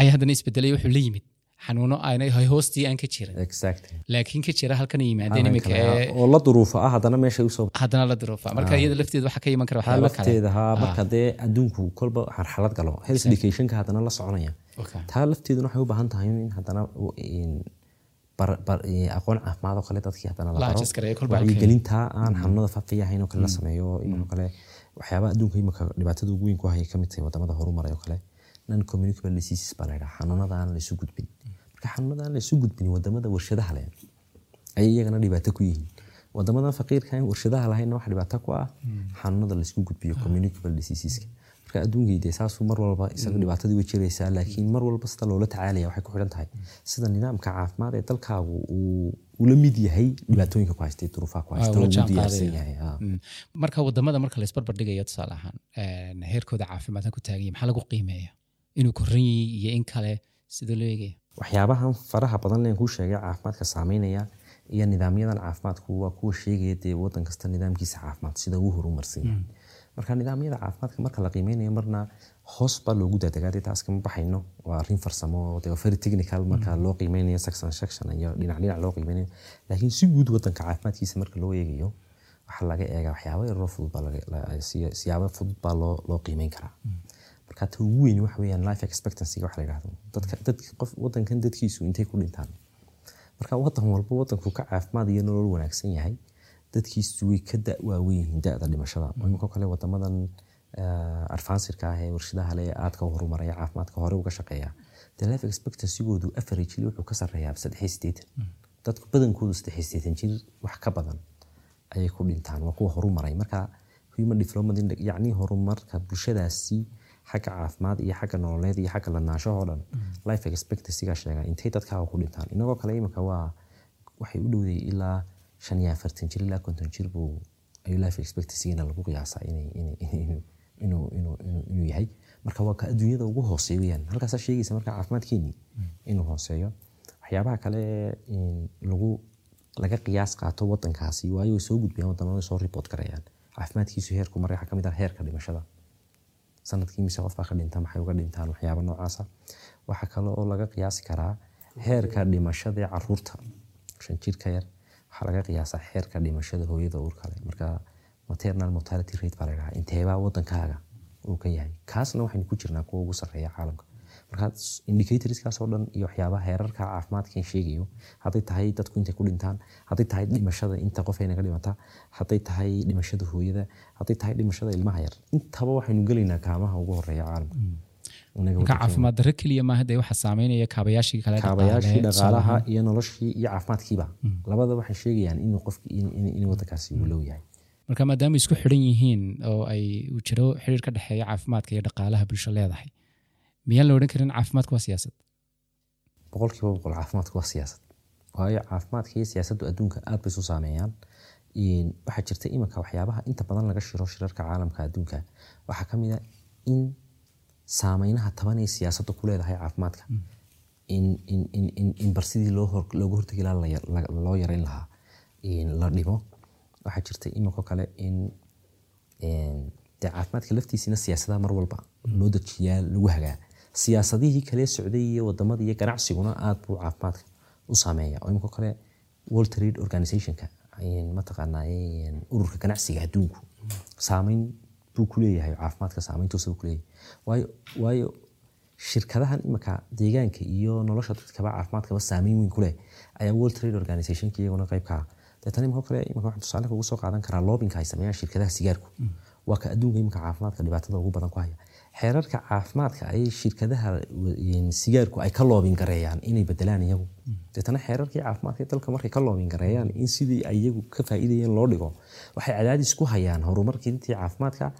Ayaa haddana isbedelay wuxuu la yimid xanuuno aanay hoostii aan ka jirin. Exactly. Laakiin ka jira halkan yimaadeen imika oo la duruufo ah haddana meeshay u soo haddana la duruufa marka iyada lafteeda waxaa ka iman kara kale. Lafteeda ha marka dee adduunku kolba xarxalad galo. Health educationka haddana la soconaya. Taa lafteeduna waxay u baahan tahay in haddana aqoon caafimaad oo kale dadkii haddana la La baro wacyigelinta aan xanuunada faafaya ahayn oo kale la sameeyo iminka kale waxyaaba adduunka imika dhibaatada ugu weyn ku haya ka mid tahay waddamada horumaray oo kale. Non communicable diseases baa la yidhaha xanuunada aan laysu gudbin marka xanuunada aan laysu gudbin waddamada warshadaha leh ayay iyagana dhibaato ku yihiin wadamadan faqiirka warshadaha lahaynna wax dhibaato ku ah xanuunada la isku gudbiyo communicable diseaseska marka adduunkii dee saasuu mar walba isaga dhibaatadii way jiraysaa laakiin mar walba sida loola tacaalaya waxay ku xidhan tahay sida nidaamka caafimaad ee dalkaagu uu ula mid yahay dhibaatooyinka ku haystay duruufaha ku haysta diyaarsan yahay marka waddamada marka la isbarbardhigayo tusaale ahaan heerkooda caafimaadka ku taagan yahay maxaa lagu qiimeeya inuu yahay iyo in kale sida loo eegaya waxyaabahan faraha badan leen kuu sheegay caafimaadka saameynaya iyo nidaamyadan caafimaadku waa kuwa sheegaya dee wadan kasta nidaamkiisa caafimaad sida uu horumarsan yahay. Marka nidaamyada caafimaadka marka la qiimeynayo marna hoos baa loogu daadagaade taas kama baxayno. Waa arrin farsamo dee very technical marka loo qiimeynayo section section iyo dhinac dhinac loo qiimeynayo laakiin si guud wadanka caafimaadkiisa marka loo eegayo waxaa laga eegaa waxyaabo yaroo fudud baa siyaabo fudud baa loo loo qiimeyn karaa marka ta ugu weyn waxa weeyaan life expectancy-ga waxa la yidhahdo dadka dadka qof wadankan dadkiisu intay ku dhintaan. Marka wadan walba wadanku ka caafimaad iyo nolol wanaagsan yahay dadkiisu way ka da waaweyn yihiin da-da dhimashada. Imika kale wadamadan advancedka ah ee warshadaha le aadka horumaraya caafimaadka hore uga shaqeeya. The life expectancy-goodu averagely wuxuu ka sarreeyaa saddex iyo siddeetan dadku badankoodu saddex iyo siddeetan jir wax ka badan ayay ku dhintaan waa kuwa horumaray. Marka human development index yacni horumarka bulshadaasi xagga caafimaad iyo xagga nololeed iyo xagga ladnaanshahoo dhan. Life expectancy-ga sheega intay dadkaaga ku dhintaan inagoo kale imika waa waxay u dhowday ilaa shan iyo afartan jir ilaa konton jir buu ayuu life expectancy-gana lagu qiyaasaa inuu yahay. Marka waa ka adduunyada ugu hooseeya weyaan halkaasaa sheegaysa marka caafimaadkeenii inuu hooseeyo. Waxyaabaha kale lagu laga qiyaas qaato wadankaasi waayo way soo gudbiyaan waddamada way soo report garayaan caafimaadkiisu heerku maray waxaa ka mid ah heerka dhimashada sannadkii mise qof baa ka dhinta maxay uga dhintaan waxyaaba noocaasa? Waxaa kale oo laga qiyaasi karaa heerka dhimashada ee carruurta. Shan jir ka yar waxaa laga qiyaasaa heerka dhimashada hooyada uurka leh. Marka maternal mortality rate baa la yidhahaa inteebaa wadankaaga uu ka yahay? Kaasna waxaynu ku jirnaa kuwa ugu sarreeya caalamka marka indicatorskaas oo dhan iyo waxyaabaha heerarka caafimaadka in sheegayo. Hadday tahay dadku intay ku dhintaan hadday tahay dhimashada inta qof ay naga dhimata hadday tahay dhimashada hooyada hadday tahay dhimashada ilmaha yar. Intaba waxaynu gelaynaa kaamaha ugu horreeya caalamka. Marka wadankeena. caafimaad darro keliya maaha dee waxaa saameynaya kaabayaashii kale kaabayaashii dhaqaalaha iyo noloshii iyo caafimaadkiiba. Labada waxay sheegayaan inuu qofki in- in- in wadankaasi uu low yahay. Marka maadaama isku xidhan yihiin oo ay uu jiro xiriir ka dhexeeya caafimaadka iyo dhaqaalaha bulsho leedahay miyaan la odhan karin caafimaadku waa siyaasad boqolkiiba boqol caafimaadku waa siyaasad waayo caafimaadka iyo siyaasaddu adduunka aad bay isu saameeyaan waxaa jirta iminka waxyaabaha inta badan laga shiro shirarka caalamka adduunka waxaa ka mid a in saameynaha taban ee siyaasaddu ku leedahay caafimaadka in, in, in, in, in barsidii looga hortegi lahaa loo yareyn lahaa la dhimo waxaa jirta iminko kale in dee caafimaadka laftiisina siyaasadaha mar walba loo dejiyaa lagu hagaa siyaasadihii kale socday iyo waddamada iyo ganacsiguna aad buu caafimaadka u saameeya oo imika kale world trade organizationka een, ururka ganacsiga adduunku saameyn buu ku leeyahay caafimaadka saameyntuusa buu ku leeyahay. Waayo shirkadahan imika deegaanka iyo nolosha dadkaba caafimaadkaba saameyn weyn ku leh ayaa world trade organizationka iyaguna qayb ah. Deetana imika kale imika waxaan tusaale ugu soo qaadan karaa loobinka ay sameeyaan shirkadaha sigaarku. Waa ka adduunka imika caafimaadka dhibaatada ugu badan ku haya xeerarka caafimaadka ayay shirkadaha sigaarku ay ka loobin gareeyaan inay bedelaan iyagu. Deetana xeerarkii caafimaadka dalka markay ka loobin gareeyaan in sidii ay iyagu ka faa'iidayeen loo dhigo waxay cadaadis ku hayaan horumarkii intii caafimaadka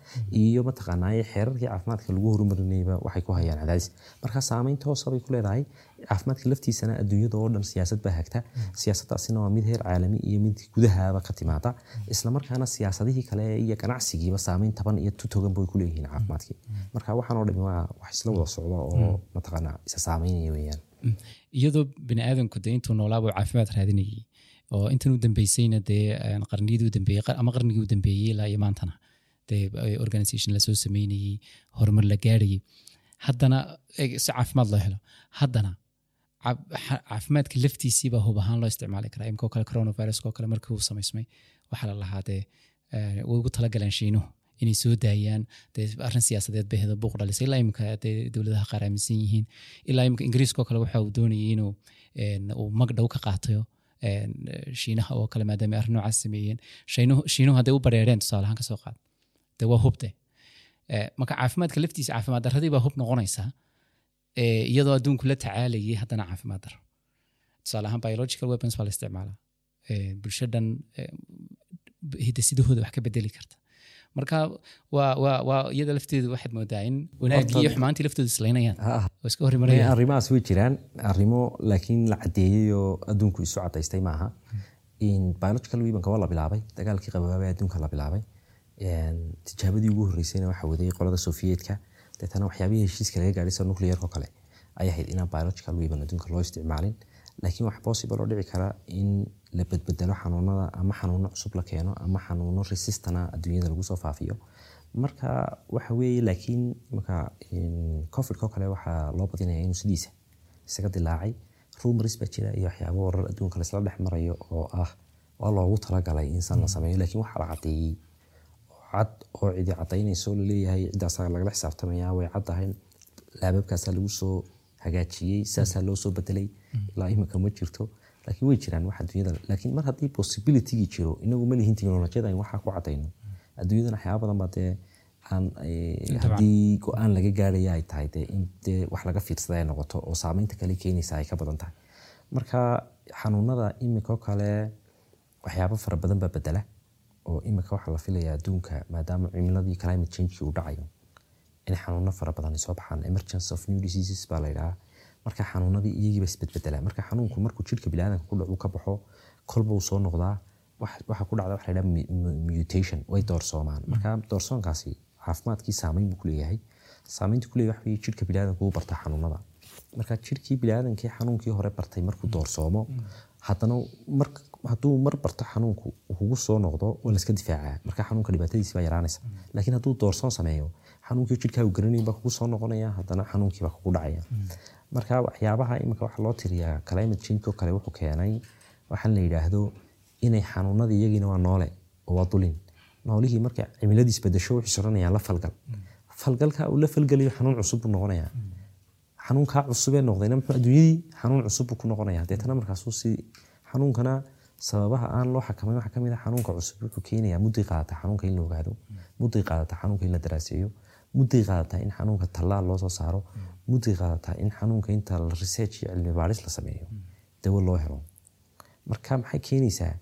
iyo mataqaanaaye xeerarkii caafimaadka lagu horumarinayba waxay ku hayaan cadaadis. Marka saameyn toosa bay ku leedahay caafimaadka laftiisana adduunyada oo dhan siyaasad baa hagta. Siyaasaddaasina waa mid heer caalami iyo mid gudahaaba ka timaada islamarkaana siyaasadihii kale iyo ganacsigiiba saameyn taban iyo tutogan bay ku leeyihiin caafimaadkii. Marka waxaan oo dhami waa wax isla wada socda oo mataqaanaa isa saameynaya weeyaan. Iyadoo bini aadamku dee intuu noolaaba caafimaad raadinayay oo intan u dambeysayna dee qarniyadii u dambeeyey qar- ama qarnigii u dambeeyey ilaa iyo maantana dee ay organisation la soo sameynayey horumar la gaarayay. Haddana si caafimaad loo helo haddana caafimaadka laftiisiibaa hub ahaan loo isticmaali karaa. Imkoo kale coronaviruskoo kale markii uu samaysmay waxaa la lahaa dee eh, ugu talagaleen shiinuhu inay soo daayaan. Dee arrin siyaasadeed bay heda buuq dhalisay. Ilaa imika dee dowladaha qaar aaminsan yihiin. Ilaa imika ingiriiskoo kale waxa uu doonayay inuu een, uu magdhow ka qaatayo een, shiinaha oo kale maadaama arrin noocaas sameeyeen. Shiinuhu hadday u bareereen tusaale ahaan ka soo qaad. Dee waa hubde Eh, marka caafimaadka laftiisa caafimaad darradii baa hub noqonaysaa. eh, iyadoo adduunku la tacaalayay haddana caafimaad daro tusaale ahaan biological weapons baa la isticmaalaa bulshadan hidasidahooda wax ka bedeli karta marka waa waa waa iyada lafteedu waxaad moodaa in wanaagii iyo xumaantii laftooda islaynayaan oo iska hor imanayaan arrimahaas way jiraan arrimo laakiin la cadeeyey oo adduunku isu cadaystay maaha biological weaponka waa la bilaabay dagaalkii qabaabay adduunka la bilaabay tijaabadii ugu horreysayna waxaa waday qolada sofiyeetka deetana waxyaabihii heshiiska laga gaadhay sida nuclearko kale ay ahayd inaan biological weapon adduunka loo isticmaalin. Laakiin wax possible oo dhici kara in la bedbedelo xanuunada ama xanuuno cusub la keeno ama xanuuno resistana adduunyada lagu soo faafiyo. Marka waxa weeye laakiin marka covidko kale waxaa loo badinaya inuu sidiisa isaga dilaacay. Rumors baa jira iyo waxyaabo warar adduunka laisla dhex marayo oo ah waa loogu talagalay in san la sameeyo. Laakiin waxaa la cadeeyey cad oo cidi cadaynayso la leeyahay ciddaasaa lagala xisaabtamaya way caddahay laababkaasaa lagu soo hagaajiyey saasaa loo soo bedelay ilaa imika ma jirto. Laakiin way jiraan wax adduunyada. Laakiin mar haddii possibilitygii jiro inagu ma lihin teknolojiyada in waxaa ku cadayno adduunyadan waxyaaba badan baa dee aan eh, haddii go'aan laga gaaraya ay tahay dee in dee wax laga fiirsada ay noqoto oo saameynta kale keenaysa ay ka badan tahay. Marka xanuunada imika kale waxyaabo fara badan baa bedela oo imika waxaa la filaya adduunka maadaama cimiladii climate change uu dhacayo. In xanuuno fara badan soo baxaan emergence of new diseases baa la marka xanuunadii iyagiiba isbedbedelaa marka xanuunku markuu jirka biniaadanka ku dhacu ka baxo kolba soo noqdaa wax- waxaa ku dhacda waxa la mutation way doorsoomaan marka doorsoonkaasi caafimaadkii saameyn buu kuleeyahay saameynta kuleeyahay waxa weeye jirka biniaadanka uu bartaa xanuunada. Marka jirkii biniaadankii xanuunkii hore bartay markuu doorsoomo haddana mar hadduu mar barto xanuunku uu kugu soo noqdo waa laska difaacaa marka xanuunka dhibaatadiisi baa yaraanaysa. Laakiin hadduu doorsoon sameeyo xanuunkii jirkaa uu garanayn baa kugu soo noqonaya haddana xanuunkii baa kugu dhacaya. Marka waxyaabaha imika waxa loo tiriyaa climate change oo kale wuxuu keenay waxaan la yidhaahdo inay xanuunadii iyagiina waa noole oo waa dulin. Noolihii marka cimiladiis bedesho wuxuu soranayaan la falgal. Falgalka uu la falgalayo xanuun cusub buu noqonayaa. Xanuunkaa cusubee noqdayna muxuu adduunyadii xanuun cusub buu ku noqonaya deetana markaasuu si xanuunkana sababaha aan loo xakamayn waxaa ka mid ah xanuunka cusub. Wuxuu keenayaa mudday qaadata xanuunka in la ogaado mudday qaadata xanuunka in la daraaseeyo mudday qaadataa in xanuunka tallaal loo soo saaro mudday qaadataa in xanuunka inta research iyo cilmi baadhis la sameeyo. Dawo loo helo. Marka maxay keenaysaa?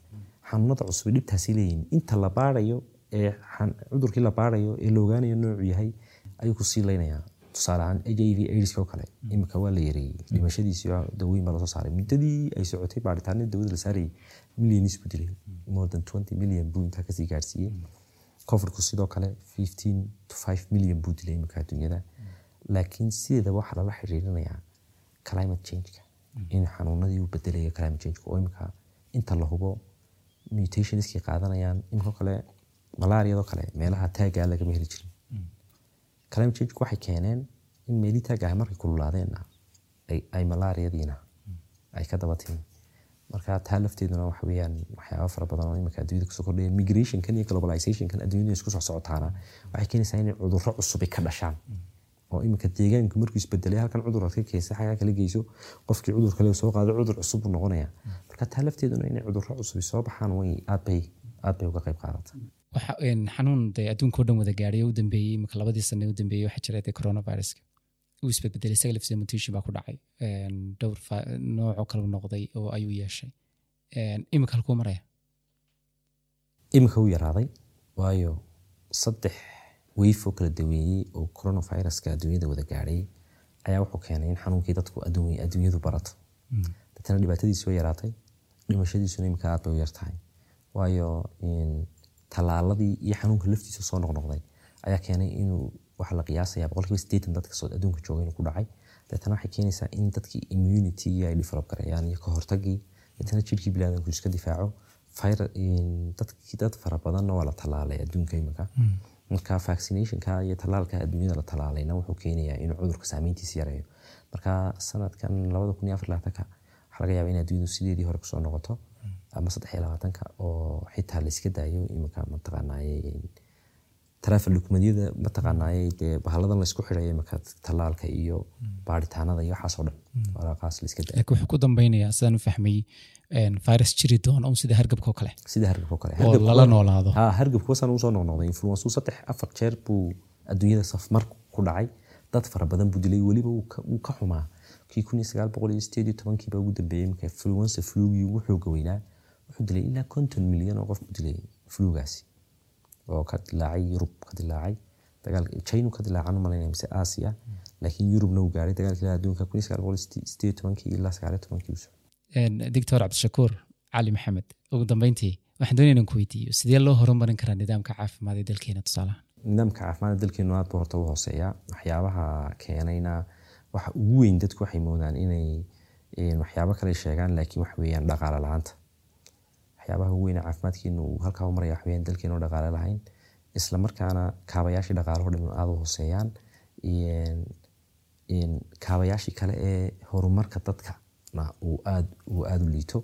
Xanuunada cusub dhibtaasay leeyihiin inta la baarayo ee cudurkii la baarayo ee la ogaanayo noocuu yahay ayuu ku sii tusaale ahaan h i v aids oo kale. Imika waa la yareeyey. Dhimashadiisi dawooyin baa la soo saaray. Muddadii ay socotay baaritaanadii dawada la saarayay milyanis buu dilay more than 20 milyan buu intaa ka sii gaarsiiyey covidku sidoo kale 15 to 5 milyan buu dilay imika adduunyada laakiin sideedaba waxaa lala xiriirinayaa climate changeka in xanuunadii uu bedelaya climate changeka oo imika inta la hubo mutationskay qaadanayaan. Imika kale malaariyadoo kale meelaha taagaa lagama heli jirin. Climate change waxay keeneen in meelii taag ah markay kululaadeenna ay- malaariyadiina ay ka daba timi marka taa lafteeduna waxa weeyaan waxyaaba fara badan oo imika adduunyada ku soo kordhaya. Migrationkan iyo globalizationkan adduunyada isku soo socotaana waxay keenaysaa inay cudurro cusub ka dhashaan. Oo imika deegaanku markuu isbedelay halkan cudur aad ka keensa xagaa kala geyso qofkii cudur kale soo qaado cudur cusub buu noqonaya marka taa lafteeduna inay cudurro cusub soo baxaan way aad aad bay uga qayb qaadata waxa xanuun dee adduunka oo dhan wada gaadhay u dambeeyey imika labadii sane u dambeeyey waxaa jira dee coronaviruska isbedbedelay isaga laftiisa mutation baa ku dhacay dhowr noocoo kale noqday oo ayuu yeeshay. Imika halkuu maraya? Imika u yaraaday waayo saddex weyf oo kala daweeyey oo coronaviruska adduunyada wada gaadhay ayaa wuxuu keenay in xanuunkii dadku adduun- adduunyadu barato. Dadkana dhibaatadiisu way yaraatay dhimashadiisuna imika aad bay u yartahay. Waayo tallaaladii iyo xanuunka laftiisa soo noqnoqday ayaa keenay inuu waxa la qiyaasaya boqolkiiba dadka adduunka jooga inuu ku dhacay. Deetana waxay keenaysaa in dadkii immunity ay develop gareeyaan iyo kahortagii deetana jirkii bilaadanku iska difaaco. Dad fara badanna waa la tallaalay adduunka imika marka vaccinationka iyo tallaalka adduunyada la tallaalayna wuxuu keenayaa inuu cudurka saameyntiisa yareeyo. Marka sanadkan labada kun iyo afar labaatanka waxaa laga yaabaa in adduunyadu sideedii hore ku soo noqoto. Ama saddex iyo labaatanka oo xitaa la iska daayo imika mataqaanaaye taraafil dukumadiyada mataqaanaaye dee bahaladan la isku xidhayo imika tallaalka iyo baaritaanada iyo waxaasoo dhan. Waraaqaas la iska daayo laakiin wuxuu ku dambeynayaa sidaan u fahmay virus jiri doona un sida hargabka oo kale. Sida hargabka oo kale. Oo lala noolaado. Ha hargabku wasaan uu soo noqnoqday influensu saddex afar jeer buu adduunyada safmar ku dhacay. Dad fara badan buu dilay weliba wuu ka- xumaa. Kii kun iyo sagaal boqol iyo sideed iyo tobankii baa ugu dambeeyey marka influenza flugii ugu xooga weynaa. Wuxuu dilay ilaa konton milyan oo qof buu dilay flugaasi oo ka dilaacay yurub ka dilaacay dagaal china ka dilaacan malaynaya mise asia laakiin yurubna uu gaaray dagaalkii adduunka kun sagaal boqol sideed tobankii ilaa sagaal tobankii uu socday doctor cabdishakuur cali maxamed ugu dambeyntii waxaan doonaya inaan ku weydiiyo sidee loo horumarin karaa nidaamka caafimaad ee dalkeena tusaalahan nidaamka caafimaadka dalkeenu aad buu horta u hooseeya waxyaabaha keenayna waxa ugu weyn dadku waxay moodaan inay waxyaabo kale sheegaan laakiin wax weeyaan dhaqaale la'aanta waxyaabaha ugu weyn ee caafimaadkeenu uu halkaa u maraya wax weeyaan dalkeenu dhaqaale lahayn isla markaana kaabayaashii dhaqaalaho dhan aada u hooseeyaan kaabayaashii kale ee horumarka dadkana uu aad uu aada u liito.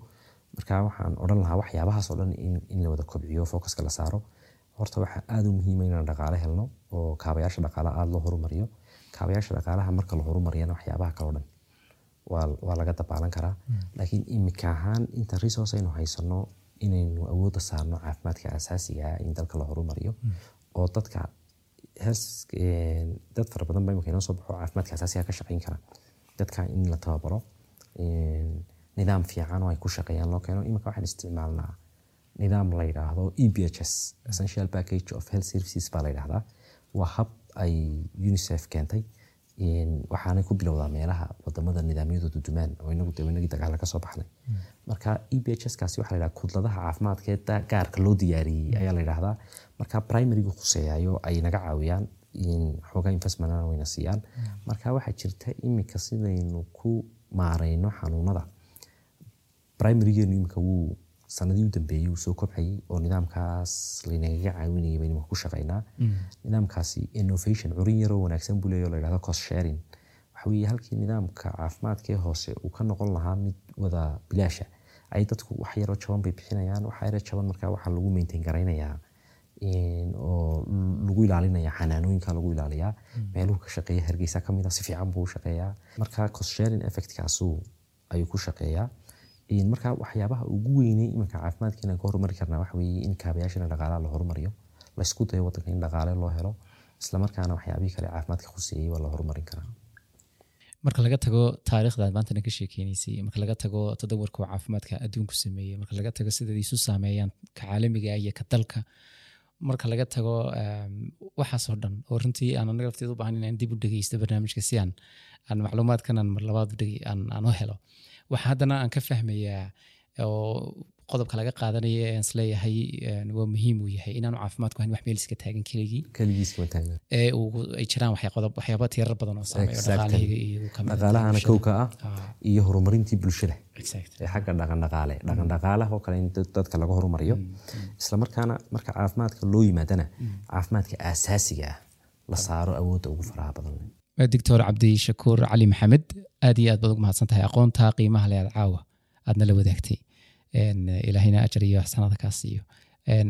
Marka waxaan odhan lahaa waxyaabahaas oo dhan in la wada kobciyo focuska la saaro. Horta waxaa aada u muhiima inaan dhaqaale helno oo kaabayaasha dhaqaalaha aada loo horumariyo. Kaabayaasha dhaqaalaha marka la horumariyana waxyaabaha kale o dhan waa laga dabaalan karaa. Laakiin imika ahaan inta resource aynu haysano inaynu awoodda saarno caafimaadka asaasiga ah in dalka la horumariyo oo dadka dad fara badan ba imika inoo soo baxo caafimaadka asaasiga ka shaqeyn kara. Dadka in la tababaro nidaam fiican oo ay ku shaqeeyaan loo keeno. Imika waxaan isticmaalnaa nidaam la yidhaahdo e b h s essential package of health services baa la yidhahdaa waa hab ay unicef keentay waxaanay ku bilowdaa meelaha waddamada nidaamyadoodu dumaan oo inagu dawanagii dagaala ka soo baxnay. Marka e b h s kaasi waxaa la yidhaha kudladaha caafimaadka ee gaarka loo diyaariyey ayaa la yidhaahdaa. Marka primariga khuseeyayo ay naga caawiyaan xoogaa investmentna wayna siiyaan. Marka waxaa jirta imika sidaynu ku maarayno xanuunada. Primarigeenu imika wuu sanadii u dambeeyey uu soo kobcayay oo nidaamkaas laynagaga caawinayay baynu ku shaqaynaa nidaamkaasi innovation curin yaroo wanaagsan buu leeyahy oo la yidhahdo cost sharing. Waxa weeye halkii nidaamka caafimaadkee hoose uu ka noqon lahaa mid wada bilaasha ay dadku wax yaroo jaban bay bixinayaan waxa yaroo jaban markaa waxaa lagu maintain garaynayaa oo lagu ilaalinaya xanaanooyinka lagu ilaaliyaa. Meeluhu ka shaqeeya hargeysa ka mid a si fiican buu u shaqeeyaa. Marka cost sharing effectkaasu ayuu ku shaqeeyaa marka waxyaabaha ugu weynay iminka caafimaadkeena ka horumari karnaa waxa in kaabayaashana dhaqaalaha la horumariyo laysku dayo wadanka in dhaqaale loo helo islamarkaana waxyaabihii kale caafimaadka khuseeyey waa la horumarin karaa. Marka laga tago taariikhdaad maantana ka sheekeynaysay marka laga tago tadawarka caafimaadka adduunku sameeyey marka laga tago sidaad isu saameeyaan ka caalamiga iyo ka dalka marka laga tago waxaasoo dhan oo runtii aan anaga lafteed u baahan inaan dib u dhegeysto barnaamijka si aan aan macluumaadkan aan mar labaad aan u helo waxa haddana aan ka fahmayaa oo qodobka laga qaadanaya aan is leeyahay waa muhiim uu yahay inaanu caafimaadku hayn wax meel iska taagan keligii. Ee ay jiraan waxyaaba tiyarar badan oo saameeyo kowka ah iyo horumarintii bulshada. Ee xagga dhaqandhaqaale dhaqandhaqaalaha oo kale in dadka laga horumariyo. Islamarkaana marka caafimaadka loo yimaadana caafimaadka aasaasiga ah la saaro awoodda ugu faraha badan doctor cabdishakuur cali maxamed aad iyo aad baad ugu mahadsan tahay aqoonta qiimaha leed caawa. Aadna la wadaagtay. Ilaahayna ajar iyo xsanada kaa siiyo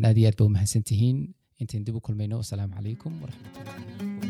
aad iyo aad ba u mahadsan tihiin intayn dib u kulmayno wasalaamu calaykum waraxmatullahi